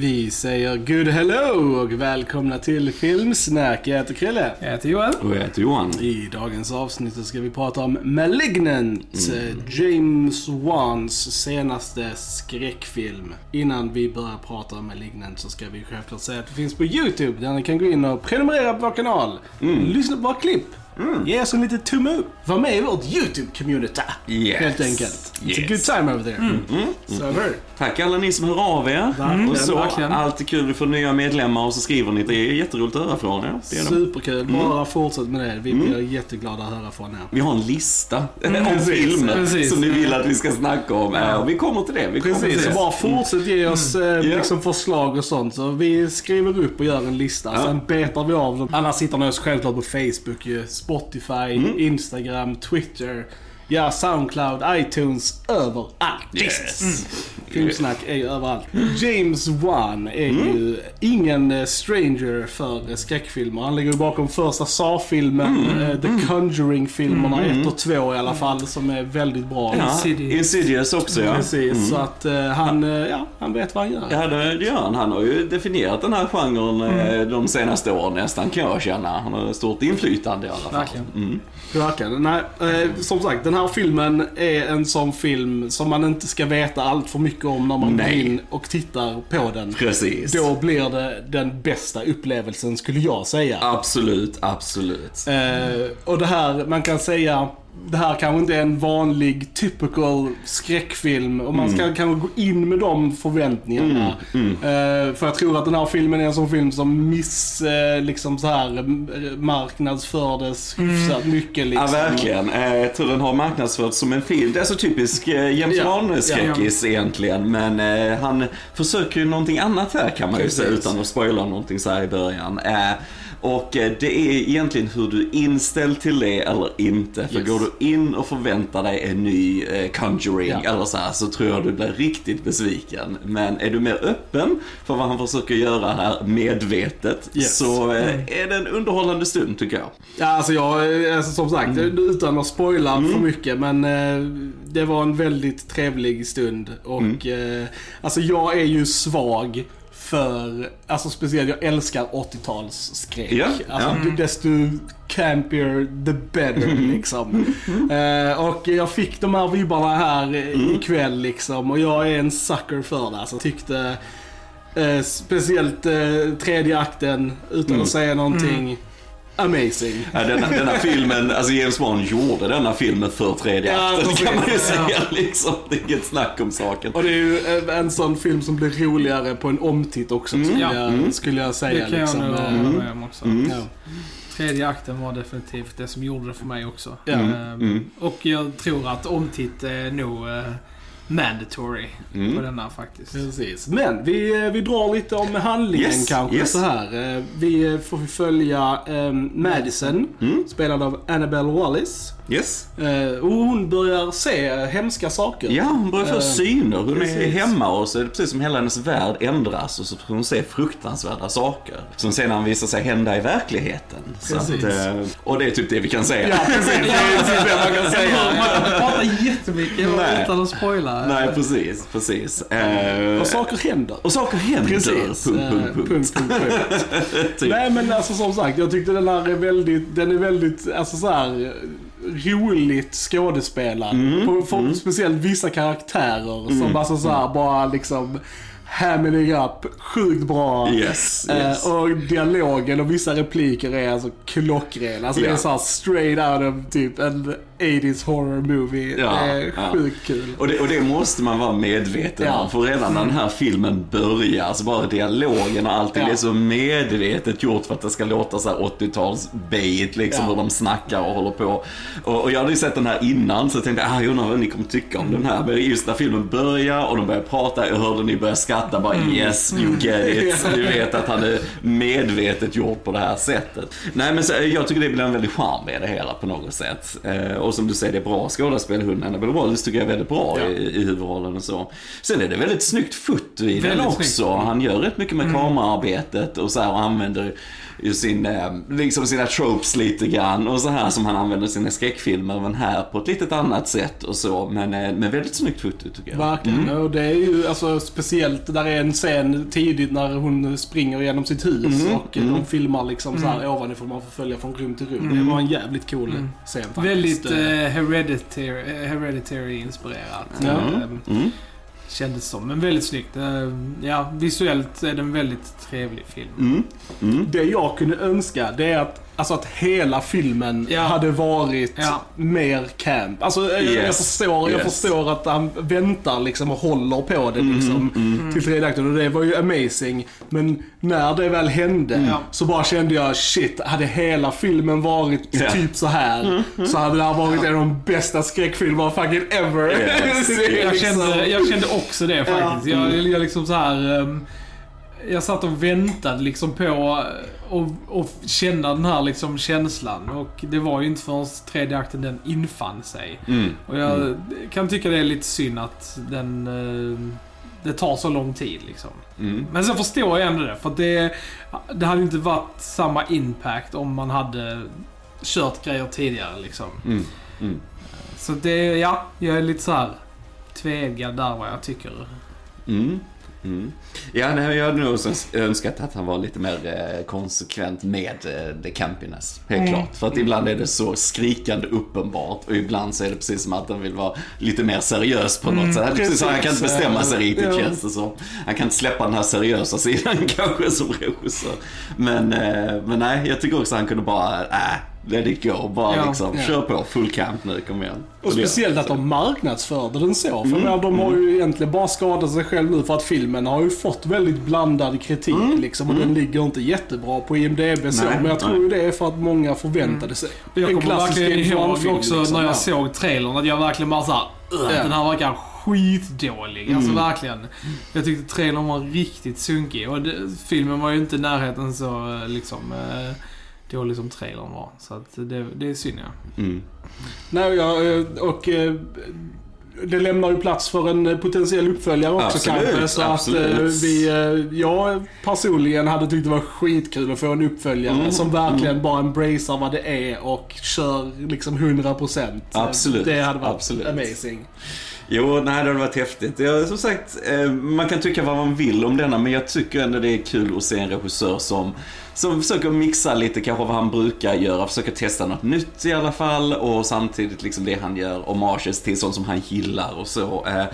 Vi säger good hello och välkomna till Filmsnack. Jag heter Krille. Jag heter Joel. Och jag heter Johan. I dagens avsnitt så ska vi prata om Malignant, eh, James Wans senaste skräckfilm. Innan vi börjar prata om Malignant så ska vi självklart säga att det finns på YouTube där ni kan gå in och prenumerera på vår kanal. Lyssna på våra klipp. Ge oss en liten tumme upp. Var med i vårt YouTube-community. Yes. Helt enkelt. It's a Yes. good time over there. So hör. Tack alla ni som hör av er. Verkligen, och så, verkligen. alltid kul vi får nya medlemmar och så skriver ni. Det är jätteroligt att höra från er. Det. Superkul. Bara fortsätt med det. Vi blir jätteglada att höra från er. Vi har en lista om filmer som ni vill att vi ska snacka om. Ja. Vi kommer till det. Vi Precis, till så det. bara fortsätt ge oss eh, liksom förslag och sånt. Så vi skriver upp och gör en lista. Ja. Sen betar vi av dem. Hittar ni oss självklart på Facebook, ju. Spotify, Instagram, Twitter. Ja, Soundcloud, iTunes, överallt. Yes. Filmsnack är ju överallt. James Wan är ju ingen eh, stranger för eh, skräckfilmer. Han ligger ju bakom första Saw-filmen, eh, The Conjuring-filmerna 1 och 2 i alla fall, som är väldigt bra. Ja, Insidious. Insidious också ja. Precis, så att eh, han, ja, han vet vad han gör. Ja, det gör han. Han har ju definierat den här genren eh, de senaste åren nästan kan jag känna. Han har stort inflytande i alla fall. Verkligen. Mm. Verkligen. Nej, eh, som sagt, den här filmen är en sån film som man inte ska veta allt för mycket om när man går in och tittar på den. Precis. Då blir det den bästa upplevelsen skulle jag säga. Absolut, absolut. Eh, och det här, man kan säga, det här kanske inte är en vanlig typical skräckfilm. Och man ska kanske gå in med de förväntningarna. Eh, för jag tror att den här filmen är en sån film som miss, eh, liksom så här eh, marknadsfördes hyfsat mycket liksom. Ja, verkligen. Eh, Jag tror den har marknadsförts som en film. Det är så typisk James Ja, Wan-skräckis egentligen. Men han försöker ju någonting annat här kan man ju säga utan att spoila någonting så här i början. Och eh, det är egentligen hur du är inställd till det eller inte. För Yes. går du in och förväntar dig en ny eh, Conjuring Ja. eller så här så tror jag du blir riktigt besviken. Men är du mer öppen för vad han försöker göra här medvetet Yes. så eh, är det en underhållande stund tycker jag. Ja, alltså jag, alltså, som sagt, utan att spoila för mycket, men det var en väldigt trevlig stund. Och eh, alltså jag är ju svag för, alltså speciellt jag älskar 80-talsskräck. Ja, alltså ja. desto campier the better liksom. eh, och jag fick de här vibbarna här eh, ikväll liksom, och jag är en sucker för det. Alltså tyckte Eh, speciellt eh, tredje akten, utan att säga någonting. Amazing. Ja, denna, denna filmen, alltså James Wan gjorde denna filmen för tredje Ja, akten kan man ju Ja. säga liksom. Det är inget snack om saken. Och det är ju eh, en sån film som blir roligare på en omtitt också, skulle, Ja. jag, skulle jag säga. Det kan liksom. jag nog Eh, hålla med om också. Mm. ja. Tredje akten var definitivt det som gjorde det för mig också. Ja. Ehm, mm. Och jag tror att omtitt är nog eh, mandatory Mm. på denna faktiskt. Precis. Men vi, eh, vi drar lite om handlingen Yes, kanske yes. så här. Eh, Vi eh, får följa eh, Madison, Mm. spelad av Annabelle Wallis. Yes. Eh, och hon börjar se hemska saker. Ja, hon börjar få Eh, syner. Hon är precis. hemma och så är det precis som hela hennes värld ändras och så får hon se fruktansvärda saker. Som sedan visar sig hända i verkligheten. Precis. att, eh, och det är typ det vi kan säga. Ja, precis. Det är typ det man kan säga. Man kan prata jättemycket Nej. utan att spoila. Nej, precis, precis. Och saker händer. och saker händer. Precis. Punkt, punkt, punkt. punkt, punkt, punkt. Typ. Nej men alltså som sagt, jag tyckte den här är väldigt, den är väldigt, alltså så här roligt skådespelad. Mm, På, för, Speciellt vissa karaktärer som alltså så här bara liksom hamming up sjukt bra. Yes, Eh, yes. och dialogen och vissa repliker är alltså klockren. Alltså det är Ja. så här straight out of typ en 80s horror movie. Ja, det är ja. sjukt kul. Och det, och det måste man vara medveten Ja. om. För redan när den här filmen börjar, alltså bara dialogen och allting, Ja. det är så medvetet gjort för att det ska låta så här 80-tals-bait liksom, Ja. hur de snackar och håller på. Och, och jag hade ju sett den här innan, så jag tänkte, ah, jag undrar vad ni kommer tycka om den här. Men just när filmen börjar och de börjar prata, jag hörde ni börja skratta, bara yes, you get it. Du vet att han är medvetet gjort på det här sättet. Nej men så, jag tycker det blir en väldig charm med det hela på något sätt. Eh, och som du säger, det är bra skådespel. Hon Annabelle Wallis tycker jag är väldigt bra Ja. i, i huvudrollen och så. Sen är det väldigt snyggt foto i den också. snyggt. Han gör rätt mycket med kameraarbetet och så här och använder ju sin, eh, liksom sina tropes lite grann och så här som han använder sina skräckfilmer men här på ett litet annat sätt och så. Men, eh, men väldigt snyggt foto tycker jag. Verkligen. Och det är ju alltså speciellt där är en scen tidigt när hon springer genom sitt hus Mhm, och mm. de filmar liksom så här ovanifrån. Man får följa från rum till rum. Det var en jävligt cool Mm. scen faktiskt. Väldigt Eh, eh, hereditary, eh, Kändes som. Men väldigt snyggt. Eh, ja, visuellt är det en väldigt trevlig film. Mm. Mm. Det jag kunde önska det är att, alltså att hela filmen Ja. hade varit Ja. mer camp. Alltså jag, jag, Yes. förstår, jag Yes. förstår att han väntar liksom och håller på det Mm, liksom Mm. till tredje akten och det var ju amazing. Men när det väl hände Ja. så bara kände jag shit, hade hela filmen varit Ja. typ så här så hade det här varit en av de bästa skräckfilmerna fucking ever. Yes. Jag liksom- kände, jag kände också det faktiskt. Ja. Jag, jag liksom så här. ehm, jag satt och väntade liksom på att känna den här liksom känslan. Och det var ju inte förrän tredje akten den infann sig. Mm. Och jag kan tycka det är lite synd att den... eh, det tar så lång tid liksom. Mm. Men sen förstår jag ändå det. För det, det hade inte varit samma impact om man hade kört grejer tidigare liksom. Mm. Mm. Så det, ja, jag är lite så här tvegad där vad jag tycker. Mm. Mm. Ja, nej, jag hade nog önskat att han var lite mer eh, konsekvent med eh, the campiness. Helt Mm. klart. För att ibland är det så skrikande uppenbart och ibland så är det precis som att han vill vara lite mer seriös på något Mm, sätt. Precis han kan inte bestämma sig riktigt Ja. känns det som. Han kan inte släppa den här seriösa sidan kanske som regissör. Men, eh, men nej, jag tycker också att han kunde bara, äh, let it go. Bara Ja. liksom, Ja. kör på, full camp nu, kom igen. Och speciellt att de marknadsförde den så. För Mm. jag menar, de har ju egentligen bara skadat sig själv nu för att filmen har ju fått väldigt blandad kritik liksom. Och den ligger inte jättebra på IMDB så. Mm. Nej, men jag tror ju det är för att många förväntade sig Jag en kommer verkligen ihåg också liksom. när jag Ja. såg trailern att jag verkligen bara såhär, Ja. den här verkar skitdålig. Alltså Mm. verkligen. Jag tyckte trailern var riktigt sunkig och det, filmen var ju inte i närheten så eh, liksom eh, dålig som trailern var. Så att det, det är synd ja. Mm. Nej, ja, eh, och eh, det lämnar ju plats för en eh, potentiell uppföljare också Absolut, kanske. Så att absolut. eh, vi, eh, jag personligen hade tyckt det var skitkul att få en uppföljare Mm, som verkligen bara embracear vad det är och kör liksom 100%. Absolut, Det hade varit absolut. amazing. Jo, nej, det hade varit häftigt. Jag, som sagt, eh, man kan tycka vad man vill om denna, men jag tycker ändå det är kul att se en regissör som, som försöker mixa lite kanske vad han brukar göra, försöker testa något nytt i alla fall och samtidigt liksom det han gör, homages till sånt som han gillar och så. Eh,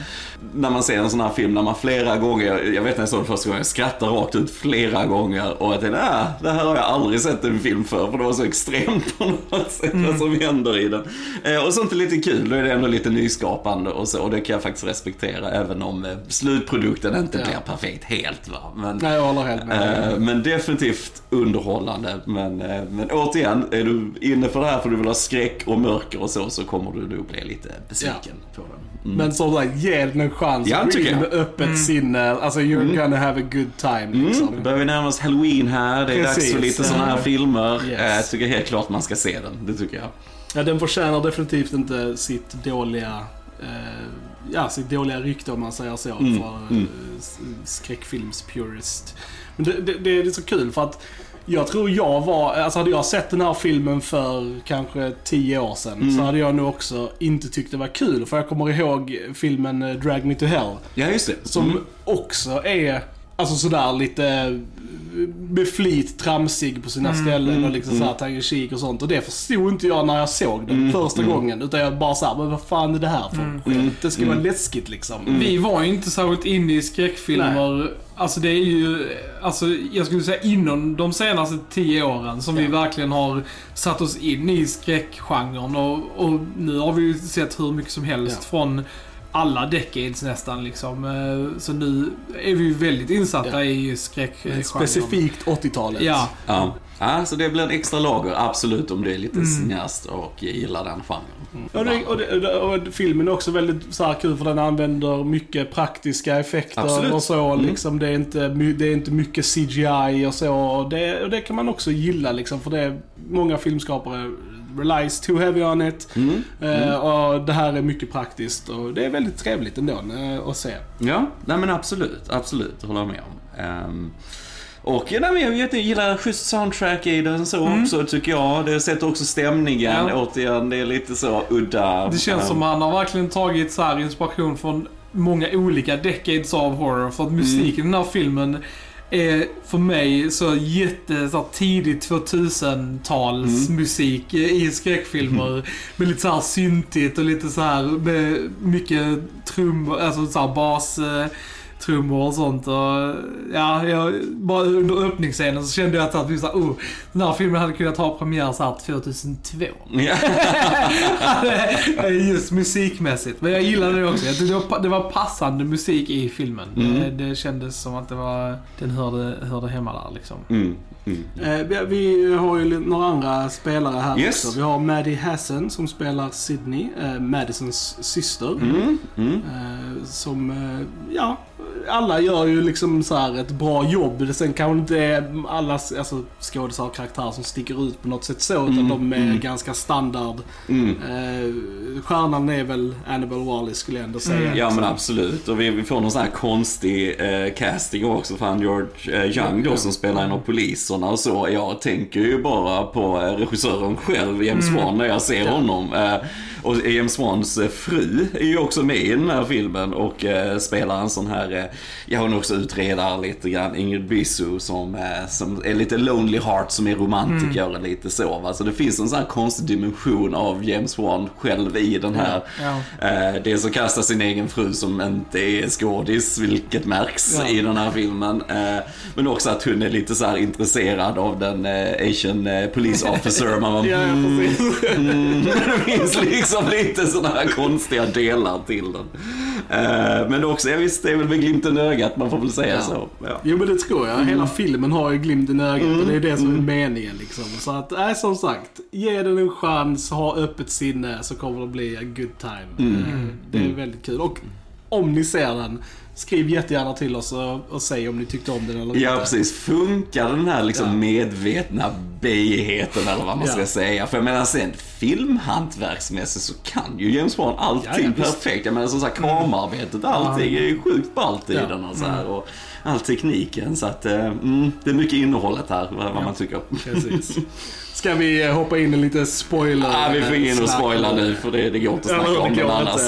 när man ser en sån här film när man flera gånger, jag vet när jag såg den första gången, jag skrattade rakt ut flera gånger och jag tänkte, ah, det här har jag aldrig sett en film för, för det var så extremt på något sätt vad som händer i den. Eh, och sånt är lite kul, då är det ändå lite nyskapande och så, och det kan jag faktiskt respektera även om eh, slutprodukten inte Ja. blir perfekt helt. Va? Men, Nej, jag håller helt med. Eh, men definitivt underhållande. Men, eh, men återigen, är du inne för det här för du vill ha skräck och mörker och så, så kommer du nog bli lite besviken på den. Mm. Men som sagt, ge den en chans. Ja, jag. med öppet sinne. Alltså, you're gonna have a good time liksom. Mm. Börjar vi närma oss halloween här, det är Precis. dags för lite sådana här Ja. filmer. Yes. Eh, Jag tycker helt klart man ska se den, det tycker jag. Ja, den förtjänar definitivt inte sitt dåliga, eh, ja, sitt dåliga rykte om man säger så. Mm, För mm. eh, skräckfilmspurist. Men det, det, det är så kul för att jag tror jag var, alltså hade jag sett den här filmen för kanske tio år sedan Mm. så hade jag nog också inte tyckt det var kul. För jag kommer ihåg filmen eh, Drag Me To Hell. Ja, just det. Som Mm. också är, alltså sådär lite eh, med flit tramsig på sina ställen och liksom såhär tongue in cheek och sånt. Och det förstod inte jag när jag såg den Mm, första mm. gången. Utan jag bara såhär, men vad fan är det här för skit? Det ska vara läskigt liksom. Vi var ju inte särskilt inne i skräckfilmer. Alltså det är ju, alltså jag skulle säga inom de senaste tio åren som vi Ja. verkligen har satt oss in i skräckgenren. Och, och nu har vi ju sett hur mycket som helst Ja. från alla decades nästan liksom. Eh, Så nu är vi väldigt insatta Ja. i skräckgenren. Specifikt 80-talet. Ja. Ja. Ja, så det blir en extra lager, absolut, om du är lite cineast och gillar den genren. Och, det, och, det, och filmen är också väldigt så kul för den använder mycket praktiska effekter Absolut. och så. Mm. Liksom, det, är inte, det är inte mycket CGI och så. Och det, och det kan man också gilla liksom, för det är många filmskapare relies too heavy on it. Mm. Eh, och det här är mycket praktiskt och det är väldigt trevligt ändå eh, att se. Ja, nej men absolut, absolut, håller jag med om. Ehm, och ja, nej, jag, vet, jag gillar schysst soundtrack i den så också tycker jag. Det sätter också stämningen, Ja. återigen, det är lite så udda. Det känns som han har verkligen tagit så här inspiration från många olika decades av horror. För att musiken i den här filmen är för mig så jätte så här, tidigt 2000-tals musik i skräckfilmer. Med lite så här syntigt och lite så här med mycket trummor, alltså så här bas eh, trummor och sånt. Och, ja, jag, bara under öppningsscenen så kände jag att, att vi så här, oh, den här filmen hade kunnat ha premiär så här 2002. Ja. Just musikmässigt. Men jag gillade det också. Det var, det var passande musik i filmen. Mm. Det, det kändes som att det var, den hörde, hörde hemma där liksom. Mm. Mm. Eh, vi- har ju några andra spelare här Yes. också. Vi har Maddie Hassan som spelar Sydney, eh, Madisons syster. Mm. Mm. Eh, som, eh, ja, alla gör ju liksom så här ett bra jobb. Sen kanske inte alla alltså, skådisar och karaktärer som sticker ut på något sätt så, utan Mm, de är mm. ganska standard. Mm. Eh, stjärnan är väl Annabelle Wallis skulle jag ändå säga. Mm. Ja men absolut. Och vi, vi får någon sån här konstig eh, casting också. För han George eh, Young då som spelar en av poliserna och så. Jag tänker ju bara på eh, regissören själv, James Mm. Wan, när jag ser honom. Eh, och James Wans eh, fru är ju också med i den här filmen och eh, spelar en sån här, eh, ja hon också utredare lite grann, Ingrid Bisu som, som är lite lonely heart som är romantiker Mm. lite så. Va? Så det finns en sån här konstig dimension av James Wan själv i den här. Ja. Eh, dels att kasta sin egen fru som inte är skådis, vilket märks Ja. i den här filmen. Men också att hon är lite så här intresserad av den Asian police officer. Man bara, Ja, ja, mm, mm, det finns liksom lite sådana här konstiga delar till den. Eh, men också, ja visst, det är väl med glimten i ögat, man får väl säga Ja. så. Ja. Jo men det tror jag. Hela filmen har ju glimten i ögat och det är det som är Mm. meningen liksom. Så att, nej som sagt. Ge den en chans, ha öppet sinne så kommer det bli a good time. Mm. Eh, Det är Mm. väldigt kul. Och om ni ser den, skriv jättegärna till oss och, och säg om ni tyckte om den eller Ja, inte. precis. Funkar den här liksom Ja. medvetna bejigheten eller vad man ska Ja. säga? För jag menar sen filmhantverksmässigt så kan ju James Wan allting Ja, ja, perfekt. Jag menar som sagt kamerarbetet, allting är ju sjukt ballt i Ja. den och så här. Och all tekniken. Så att eh, mm, det är mycket innehållet här, vad, man tycker. Precis. Ska vi eh, hoppa in i lite spoiler? Ja, vi får in och snack? spoila nu för det, det går inte att Ja, snacka om det den annars.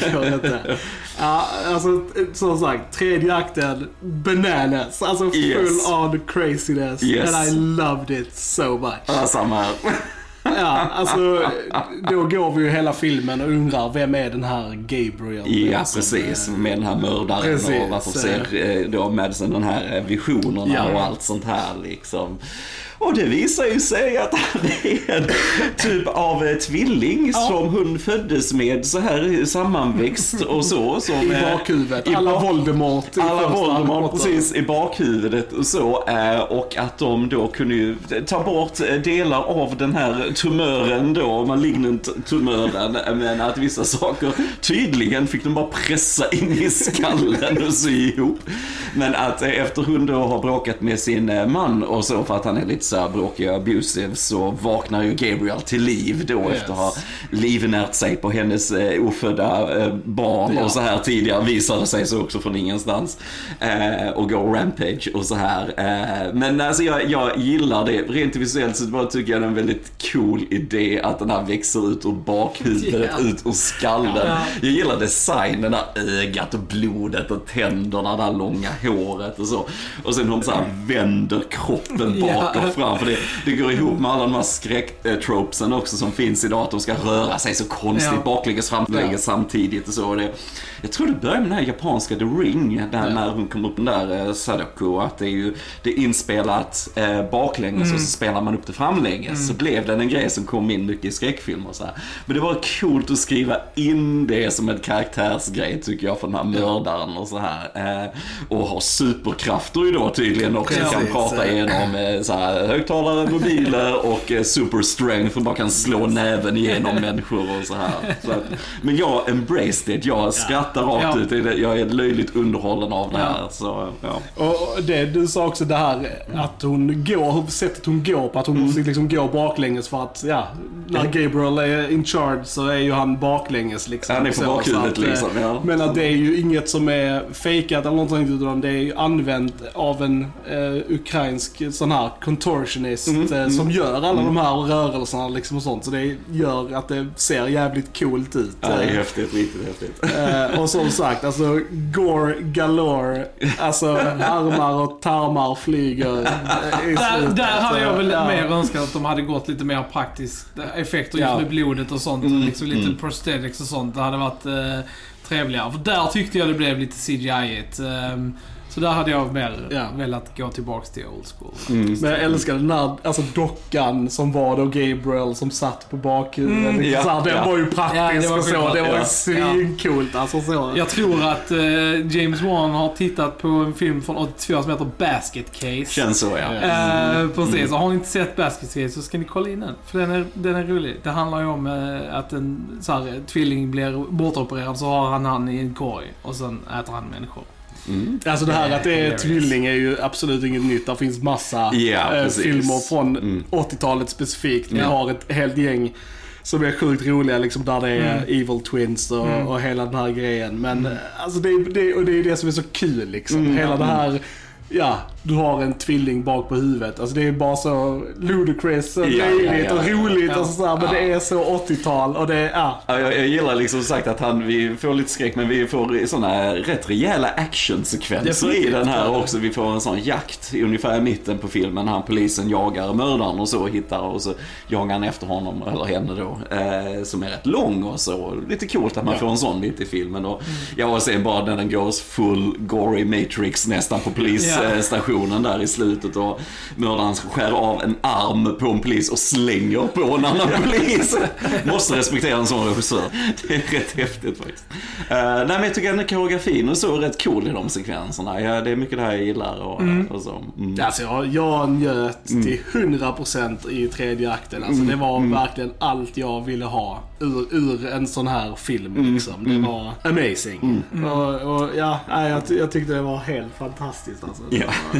det går inte. Ja, alltså som sagt, tredje akten, bananas. Alltså full Yes. on craziness. Yes. And I loved it so much. Ja, samma här. Ja, alltså då går vi ju hela filmen och undrar vem är den här Gabriel? Ja, Som, precis. eh, Med den här mördaren Precis. och varför ser eh, då Madison den här eh, visionerna Ja. och allt sånt här liksom. Och det visar ju sig att han är en typ av eh, tvilling som hon föddes med så här sammanväxt och så. Som, I eh, bakhuvudet. i Alla Voldemort. i alla Voldemort precis i bakhuvudet och så. eh, Och att de då kunde ju ta bort delar av den här tumören då, malignant tumören. Men att vissa saker tydligen fick de bara pressa in i skallen och sy ihop. Men att efter hon då har bråkat med sin man och så för att han är lite så här bråkig och abusive så vaknar ju Gabriel till liv då Yes. efter att ha livnärt sig på hennes eh, ofödda eh, barn Ja. och så här tidigare visade sig så också från ingenstans. Eh, och gå rampage och så här. Eh, men alltså jag, jag gillar det. Rent visuellt så bara tycker jag det är en väldigt cool idé att den här växer ut ur bakhuvudet, Ja. ut ur skallen. Ja. Jag gillar designen, där ögat och blodet och tänderna, det här långa håret och så. Och sen de så här vänder kroppen bak och fram. För det, det går ihop med alla de här skräcktropesen också som finns idag. Att de ska röra sig så konstigt Ja. baklänges, framlänges Ja. samtidigt och så. Det, jag tror det börjar med den här japanska The Ring, där Ja. när hon kom upp den där eh, Sadako. Att det är ju det är inspelat eh, baklänges Mm. och så spelar man upp det framlänges. Så blev den en grej som kom in mycket i skräckfilmer och så här. Men det var coolt att skriva in det som en karaktärsgrej tycker jag för den här mördaren och så här. Eh, och har superkrafter ju då tydligen också. Kan Precis. prata igenom eh, så här, högtalare, mobiler och eh, super strength och bara kan slå näven igenom människor och så här. Så att, men jag embraced it. Jag skrattar rakt Ja. ut. Det är det- Jag är löjligt underhållen av det här. Så, ja. Och det du sa också det här att hon går, sättet hon går på, att hon måste liksom gå baklänges för att, ja, när Gabriel är in charge så är ju han baklänges liksom. Han är på bakhuvudet eh, liksom, ja. Men att det är ju inget som är fejkat eller någonting utan det är ju använt av en eh, ukrainsk sån här contortionist Mm, eh, som gör alla de här rörelserna liksom och sånt. Så det gör att det ser jävligt coolt ut. Ja, det är Eh, häftigt, riktigt häftigt. Eh, och som sagt, alltså gore galore. Alltså armar och tarmar flyger. eh, Där, där hade jag väl Ja. mer önskat att de hade gått lite mer praktiskt effekter just Ja. med blodet och sånt. Mm, Liksom lite mm. prosthetics och sånt. Det hade varit eh, trevligare. För där tyckte jag det blev lite CGI-igt. Um, så där hade jag mer Ja. velat gå tillbaks till old school. Mm. Men jag älskar den här alltså dockan som var då Gabriel som satt på bakhuvudet. Mm, ja, så den ja. var ju praktisk Ja, var och så. skitbra. Det var ju Ja. svincoolt alltså så. Jag tror att eh, James Wan har tittat på en film från 84 som heter Basket Case. Känns så ja. Eh, precis, och har ni inte sett Basket Case så ska ni kolla in den. För den är, den är rolig. Det handlar ju om eh, att en så här, tvilling blir bortopererad så har han han i en korg och sen äter han människor. Mm. Alltså det här att det är tvilling är ju absolut inget nytt. Det finns massa precis. filmer från Mm. 80-talet specifikt. Vi Ja. har ett helt gäng som är sjukt roliga liksom där det är Mm. Evil Twins och, Mm. och hela den här grejen. Men eh, alltså det, det, och det är det som är så kul liksom. Mm, hela det här Ja, du har en tvilling bak på huvudet. Alltså det är bara så ludicrous och Ja, löjligt ja, ja, och ja. roligt Ja. och sådär. Men det är så 80-tal och det är, ja. Ja, jag, jag gillar liksom sagt att han, vi får lite skräck men vi får såna rätt rejäla actionsekvenser i den här ja. också. Vi får en sån jakt ungefär i mitten på filmen. Han polisen jagar mördaren och så hittar och så jagar han efter honom, eller henne då. Eh, som är rätt lång och så. Lite coolt att man Ja. får en sån mitt i filmen. Och jag och sen bara när den går full gory matrix nästan på polisstationen där i slutet och mördaren skär av en arm på en polis och slänger på en annan polis. Måste respektera en sån regissör. Det är rätt häftigt faktiskt. Uh, nej men jag tycker att koreografin och så är rätt cool i de sekvenserna. Ja, det är mycket det här jag gillar och, och så. Mm. Alltså jag, jag njöt till 100% i tredje akten. Alltså det var verkligen allt jag ville ha ur, ur en sån här film liksom. Det var amazing. Och, och ja, jag, jag tyckte det var helt fantastiskt alltså. Ja.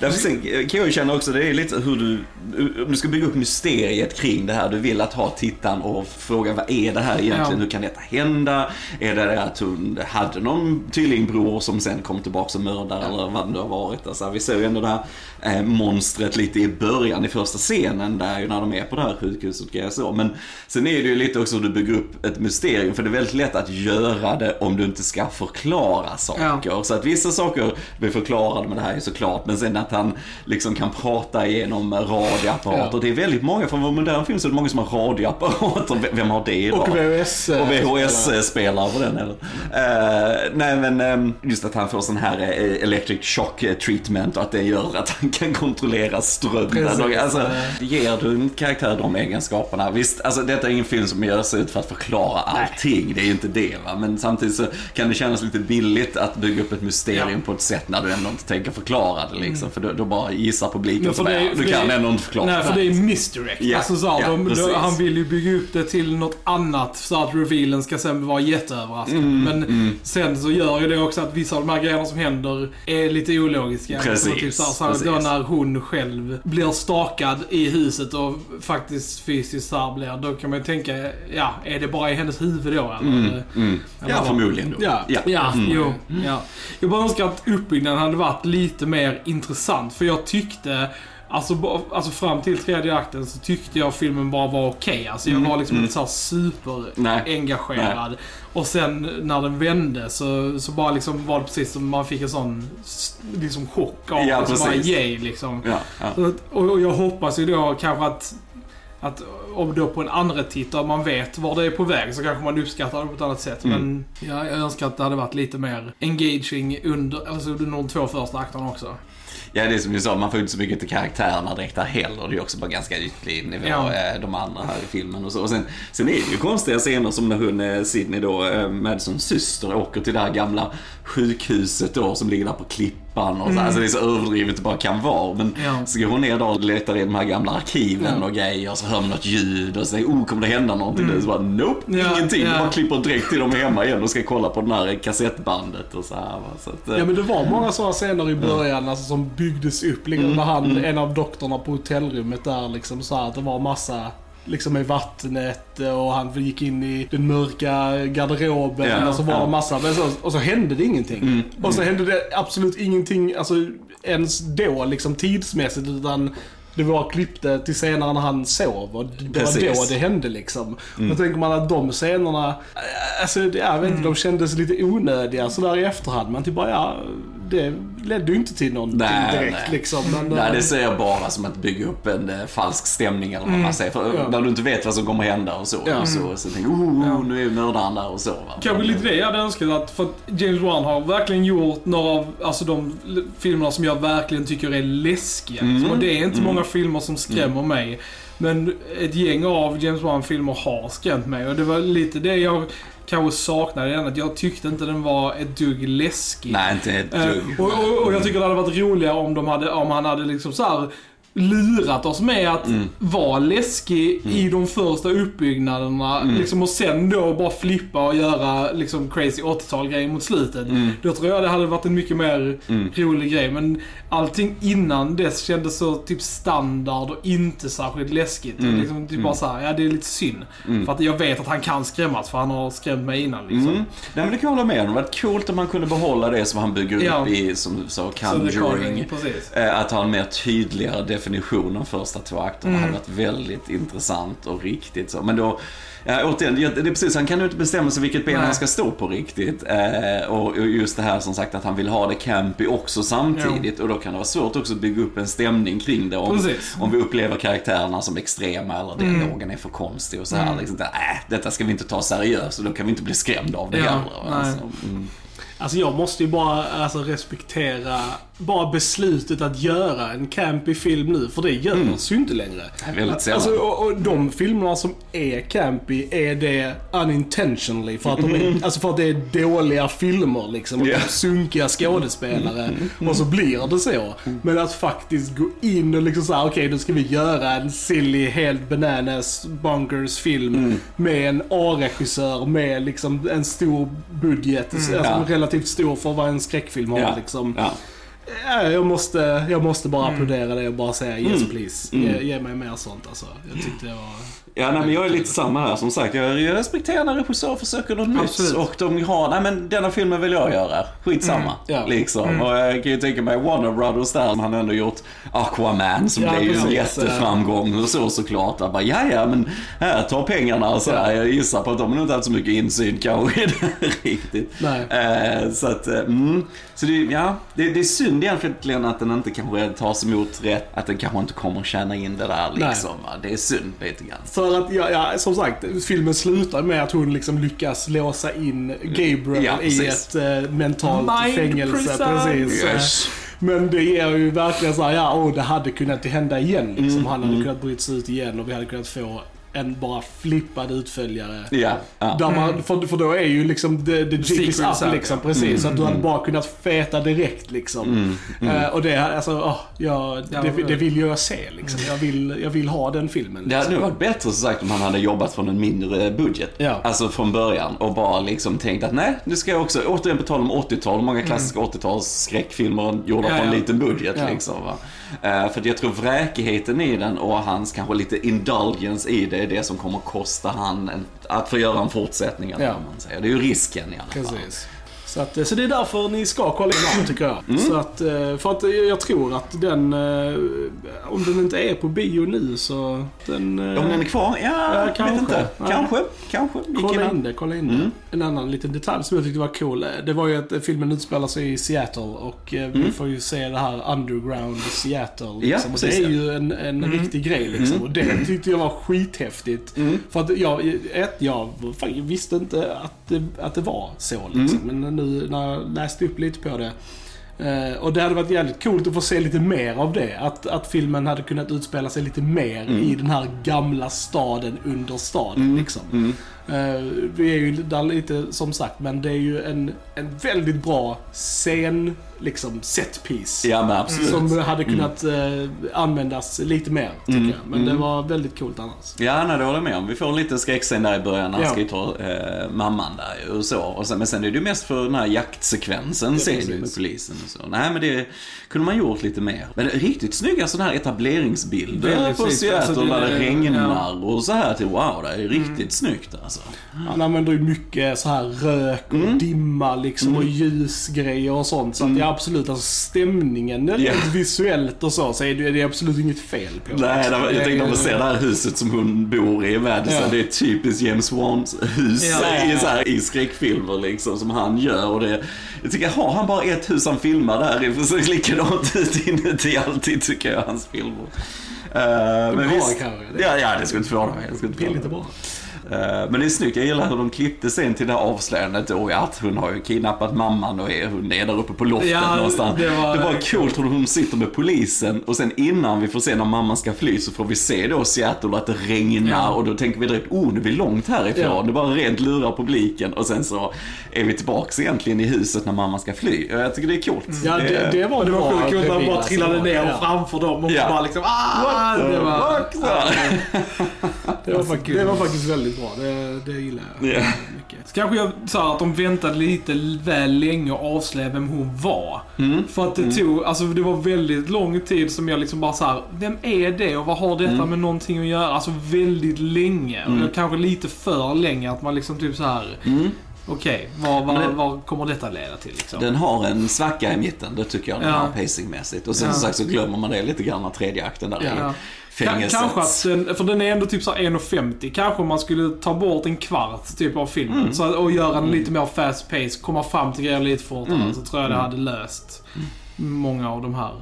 Därför kan jag ju känna också, det är lite hur du, om du ska bygga upp mysteriet kring det här. Du vill att ha tittaren och fråga vad är det här egentligen? Ja. Hur kan detta hända? Är det det att hon hade någon tvillingbror som sen kom tillbaka som mördare eller vad det nu har varit? Alltså, vi ser ju ändå det här eh, monstret lite i början i första scenen där ju när de är på det här sjukhuset och så. Men sen är det ju lite också hur du bygger upp ett mysterium för det är väldigt lätt att göra det om du inte ska förklara saker. Så att vissa saker blir förklarade med det här är såklart, men sen att han liksom kan prata igenom radioapparater. Ja. Det är väldigt många, från vår moderna film så är det många som har radioapparater. Vem har det idag? Och VHS. Och VHS-spelare på den eller? Uh, nej men just att han får sån här electric shock eh, treatment och att det gör att han kan kontrollera strömmen. Alltså, ger du en karaktär de egenskaperna? Visst, alltså detta är ingen film som görs ut för att förklara allting. Det är ju inte det va. Men samtidigt så kan det kännas lite billigt att bygga upp ett mysterium Ja. på ett sätt när du ändå inte tänker förklara det liksom. För då, då bara gissar publiken Men så bara, ja, du det- kan ändå inte förklara. Nej, för det är misdirect. Ja, Alltså, så här, ja, de, de, han vill ju bygga upp det till något annat så att revealen ska sen vara jätteöverraskande. Mm, Men sen så gör ju det också att vissa av de här grejerna som händer är lite ologiska. Precis, Typ så här, så här, precis. då när hon själv blir stakad i huset och faktiskt fysiskt så här blir, då kan man ju tänka, ja, är det bara i hennes huvud då eller? Mm, mm. Eller Ja, vad? förmodligen då. Ja. Ja, Mm. jo. Ja. Jag bara önskar att uppbyggnaden hade varit lite mer intressant. För jag tyckte, alltså, alltså fram till tredje akten så tyckte jag filmen bara var okej. Alltså jag Mm, var liksom mm. inte så här super Nej. engagerad. Och sen när den vände så, så bara liksom var det precis som man fick en sån liksom chock av Ja, det. Så bara yay liksom. Ja, ja. Så Och jag hoppas ju då kanske att att om då på en andra titt och man vet var det är på väg så kanske man uppskattar det på ett annat sätt. Mm. Men ja, jag önskar att det hade varit lite mer engaging under, alltså under de två första akterna också. Ja, det är som du sa, man får inte så mycket till karaktärerna direkt här heller. Det är också bara ganska ytlig nivå, Ja. eh, de andra här i filmen och så. Och sen, sen är det ju konstiga scener som när hon, eh, Sydney då, eh, Madisons syster, åker till det här gamla sjukhuset då som ligger där på klippan och så. Alltså det är så överdrivet det bara kan vara. Men Mm. Ja. så går hon ner där och letar i de här gamla arkiven Ja. och grejer och så hör man något ljud och så säger oh, kommer det hända någonting nu? Så bara nope, Mm. Ja, ingenting. ja. Man klipper direkt till dem hemma igen och ska kolla på den här kassettbandet och så här. Så att, eh, Ja men det var många sådana scener i början alltså, som byggdes upp. Liksom, Mm, han, en av doktorna på hotellrummet där liksom sa att det var massa liksom i vattnet och han gick in i den mörka garderoben Ja, och så var det ja. massa, men så, och så hände det ingenting. Mm, Och så hände det absolut ingenting, alltså ens då liksom tidsmässigt utan det var klippte till scener när han sov och det var Precis. Mm. då det hände liksom. Då tänker man att de scenerna, eh, alltså jag vet inte, de kändes lite onödiga sådär i efterhand. Man typ bara, ja, det ledde ju inte till någonting Nej, direkt nej. liksom. Men, Nej, eh, det ser jag bara som att bygga upp en eh, falsk stämning eller vad man säger. För Ja. när du inte vet vad som kommer hända och så. Ja. Så, så tänker jag, oh, nu är mördaren där och så. Va? Kanske lite det jag hade önskat att, för att James Wan har verkligen gjort några av alltså de filmerna som jag verkligen tycker är läskiga. Mm. liksom. Och det är inte många filmer som skrämmer mig. Men ett gäng av James Wan-filmer har skrämt mig och det var lite det jag kanske saknade den. Att jag tyckte inte den var ett dugg läskig. Nej, inte ett Eh, dugg. och, och, och jag tycker det hade varit roligare om, de hade, om han hade liksom så här lurat oss med att Mm. vara läskig i de första uppbyggnaderna. Mm. Liksom, och sen då bara flippa och göra liksom crazy 80-tal grejer mot slutet. Mm. Då tror jag det hade varit en mycket mer Mm. rolig grej. Men allting innan dess kändes så typ standard och inte särskilt läskigt. Mm. Liksom, typ bara så här, ja det är lite synd. För att jag vet att han kan skrämmas för han har skrämt mig innan liksom. Mm. Nej men det kan jag hålla med om. Det varit coolt om man kunde behålla det som han bygger Ja. upp i, som du sa, Conjuring. Eh, Att ha en mer tydligare definition de första två akterna Mm. hade varit väldigt intressant och riktigt så. Men då, ja, återigen, det är precis, han kan ju inte bestämma sig vilket ben Nej. han ska stå på riktigt. Eh, och, och just det här som sagt att han vill ha det campy också samtidigt. Och då kan det vara svårt också att bygga upp en stämning kring det. Om, Precis. Mm. om vi upplever karaktärerna som extrema eller dialogen är för konstig och så här. Liksom, äh, detta ska vi inte ta seriöst och då kan vi inte bli skrämda av det Ja, heller. va. nej. Så, mm. Alltså jag måste ju bara alltså, respektera bara beslutet att göra en campy film nu, för det görs ju inte längre. Väldigt sällan. Alltså, och, och de filmerna som är campy är det unintentionally. För att, de är, alltså för att det är dåliga filmer liksom. Och Ja. sunkiga skådespelare. Och så blir det så. Men att faktiskt gå in och liksom säga okej nu ska vi göra en silly, helt bananas, bonkers film. Med en A-regissör med liksom en stor budget. Alltså Ja. relativt stor för vad en skräckfilm har Ja. liksom. Ja. Ja, jag, måste, jag måste bara Mm. applådera det och bara säga yes Mm. please. Mm. Ge, ge mig mer sånt alltså. Jag tyckte det var... Ja, nej, men jag är lite samma här. Som sagt, jag jag respekterar när regissörer försöker något nytt. Och de har, nej men denna filmen vill jag göra. Skitsamma. Mm, ja. Liksom. Och jag kan ju tänka mig Warner Brothers där, han har ändå gjort Aquaman som Ja, blev ju en jätteframgång och så såklart. Att bara, ja ja men här, ta pengarna och sådär. Jag gissar på att de har inte haft så mycket insyn kanske i riktigt. Nej. Eh, så att, eh, mm. Så det, ja, det, det är synd egentligen att den inte kanske tas emot rätt. Att den kanske inte kommer tjäna in det där Nej. liksom. va. Det är synd lite grann. För att, ja, ja, som sagt, filmen slutar med att hon liksom lyckas låsa in Gabriel Ja, i ett eh, mentalt Mind fängelse. prison. Precis. Yes. Men det ger ju verkligen såhär, ja, åh, det hade kunnat hända igen. Liksom. Mm, Han hade mm. kunnat bryta sig ut igen och vi hade kunnat få en bara flippad utföljare. Ja, ja. Där man, för, för då är ju liksom the, the jig is up liksom, precis. Så att du Mm. hade bara kunnat feta direkt liksom. Mm, Eh, och det, alltså, åh, ja, det, det vill jag se liksom. Jag vill, jag vill ha den filmen. Det hade Liksom. nog varit bättre som sagt om han hade jobbat från en mindre budget. Ja. Alltså från början och bara liksom tänkt att nej, nu ska jag också, återigen på tal om 80-tal, många klassiska 80-tals skräckfilmer gjorda Ja, på en liten budget Ja. liksom. Va? Eh, för jag tror vräkigheten i den och hans kanske lite indulgence i det är det som kommer kosta han en, att få göra en fortsättning. eller Ja. Man säger. Det är ju risken i alla fall. Precis. Så, att, eh, så det är därför ni ska kolla in den tycker jag. Mm. Så att, eh, för att eh, jag tror att den, om den inte är på bio nu så den... Om den är kvar? Ja, Ja, vet kanske. inte. Ja. Kanske, kanske. Kolla in det, kolla in Mm. det. En annan liten detalj som jag tyckte var cool. Det var ju att filmen utspelar sig i Seattle och vi Mm. får ju se det här underground Seattle. Ja, Liksom. det precis, är ja. ju en, en Mm. riktig grej liksom. Mm. Och det tyckte jag var skithäftigt. Mm. För att jag, ett, jag visste inte att det, att det var så liksom. Mm. Men nu när jag läste upp lite på det. Eh, och det hade varit jävligt coolt att få se lite mer av det. Att, att filmen hade kunnat utspela sig lite mer Mm. i den här gamla staden under staden Mm. liksom. Mm. Eh, vi är ju där lite som sagt, men det är ju en, en väldigt bra scen, liksom setpiece. Ja, men absolut. Som hade kunnat eh, användas lite mer, tycker Mm, jag. Men mm. det var väldigt coolt annars. Ja, nej, det håller jag med om. Vi får en liten skräckscen där i början när han Ja. ska ta eh, mamman där och så. Och sen, men sen är det ju mest för den här jaktsekvensen Ja, ser vi precis. med polisen och så. Nej, men det kunde man gjort lite mer. Men riktigt snygga sådana här etableringsbilder på snyggt. Seattle Alltså, där det regnar ja. och så här. Till, wow, det är riktigt snyggt alltså. Han använder ju mycket så här rök och Mm. dimma liksom och ljusgrejer och sånt. Så att det är absolut, alltså stämningen rent visuellt och så, så är det, det är absolut inget fel på. Nej, det var- jag tänkte om man Det- ser det här huset som hon bor i Madison. Ja. Det är typiskt James Wans hus Ja. i, så här, i skräckfilmer liksom som han gör. Och det, jag tycker, har han bara ett hus han filmar där i? För så likadant ut inuti alltid tycker jag, hans filmer. Uh, men har visst, det. ja, ja, det skulle inte förvåna mig. Det skulle inte Det förvåna lite mig. bra. Eh, Men det är snyggt, jag gillar hur de klippte sen till det här avslöjandet och att hon har ju kidnappat mamman och är, hon är där uppe på loftet Ja, någonstans. det var- det var coolt hur hon sitter med polisen och sen innan vi får se när mamman ska fly så får vi se då Seattle att det regnar Ja. och då tänker vi direkt, oh nu är vi långt härifrån. Ja. Det bara rent lurar publiken och sen så är vi tillbaks egentligen i huset när mamman ska fly. Och jag tycker det är coolt. Ja, det, det var Och det var sjukt coolt när bara trillade ner Ja. framför dem och Ja. bara liksom ah! Det var. Det var, det var faktiskt väldigt bra. Det, det gillar jag Ja. mycket. Så kanske jag sa att de väntade lite väl länge och avslöja vem hon var. Mm. För att det tog, alltså det var väldigt lång tid som jag liksom bara så här, vem är det och vad har detta Mm. med någonting att göra? Alltså väldigt länge. Mm. Och kanske lite för länge att man liksom typ så här, Mm. okej, vad, vad, kommer detta leda till liksom? Den har en svacka i mitten, det tycker jag, den Ja. här pacingmässigt. Och sen Ja. som sagt så glömmer man det lite grann när tredje akten där Ja. Fängelset. Kanske att den, för den är ändå typ så här 1,50. Kanske man skulle ta bort en kvart typ av filmen. Mm. Så, att- och göra den lite mer fast pace, komma fram till grejer lite fortare. Mm. Så tror jag det hade löst många av de här.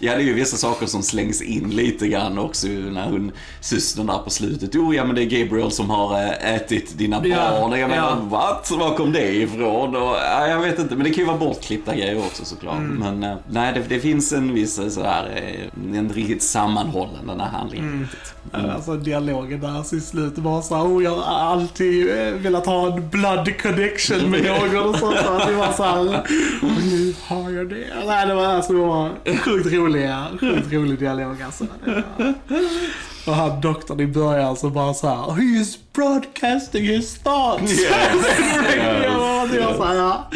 Ja, det är ju vissa saker som slängs in lite grann också när hon, systern där på slutet. Jo, ja men det är Gabriel som har äh, ätit dina Ja, barn. Och jag menar, ja. what? Var kom det ifrån? Och, ja, jag vet inte, men det kan ju vara bortklippta grejer också såklart. Mm. Men äh, nej, det, det finns en viss eh, sådär, en riktigt sammanhållen den här handlingen. Mm. Mm. Alltså dialogen där i slutet var så här, oh, jag har alltid eh, velat ha en blood connection med någon och sånt. Så det var så här, och nu har jag det. Nej, det var, alltså, det var sjukt roliga, sjukt rolig dialog alltså. Och han doktorn i början så bara så här, he is broadcasting his thoughts. Yes. Ja, det var så här, ja.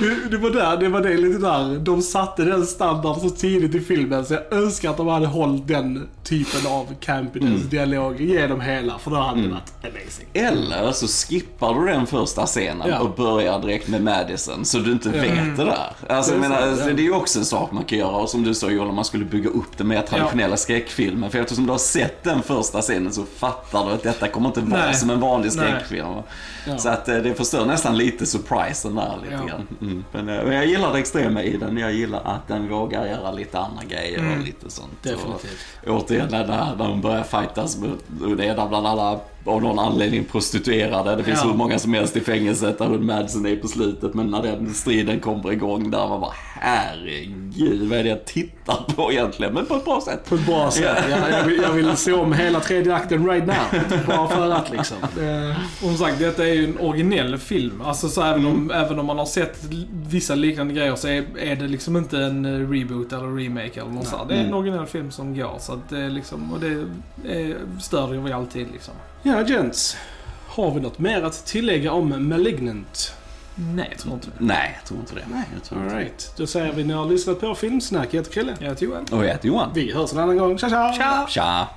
Det- Det var där, det var det lite där. De satte den standarden så tidigt i filmen så jag önskar att de hade hållit den typen av campiness dialog genom hela för då hade det varit amazing. Eller så skippar du den första scenen Ja. och börjar direkt med Madison så du inte vet det där. Alltså, Det jag är menar, ja. det är ju också en sak man kan göra och som du sa Joel, om man skulle bygga upp det mer traditionella skräckfilmer. För eftersom du har sett den första scenen så fattar du att detta kommer inte vara Nej. som en vanlig skräckfilm. Ja. Så att eh, det förstör nästan lite surprisen där lite Ja. grann. Mm. Men, eh, men jag gillar det extrema i den. Jag gillar att den vågar göra lite andra grejer Mm. och lite sånt. Definitivt. Och, återigen när, när de börjar fightas är där bland alla av någon anledning prostituerade. Det finns Ja. hur många som helst i fängelset där hon Madsen är på slutet. Men när den striden kommer igång där man bara herregud vad är det jag tittar på egentligen? Men på ett bra sätt. På ett bra sätt. Jag, jag, vill, jag vill se om hela tredje akten right now. Bara för att liksom. Det, Och som sagt, detta är ju en originell film. Alltså så även om, även om man har sett vissa liknande grejer så är, är det liksom inte en eh, reboot eller remake eller något sånt. Det är en Mm. originell film som går. Så att det är liksom, och det är, stödjer vi alltid liksom. Ja, gents. Har vi något mer att tillägga om Malignant? Nej, jag tror inte det. Nej, jag tror inte det. Jag tror inte det. Alright, då säger vi ni har lyssnat på Filmsnack. Jag heter Chrille. Jag heter Johan. Och jag heter Johan. Vi hörs en annan gång. Tja tja! Ciao! Tja!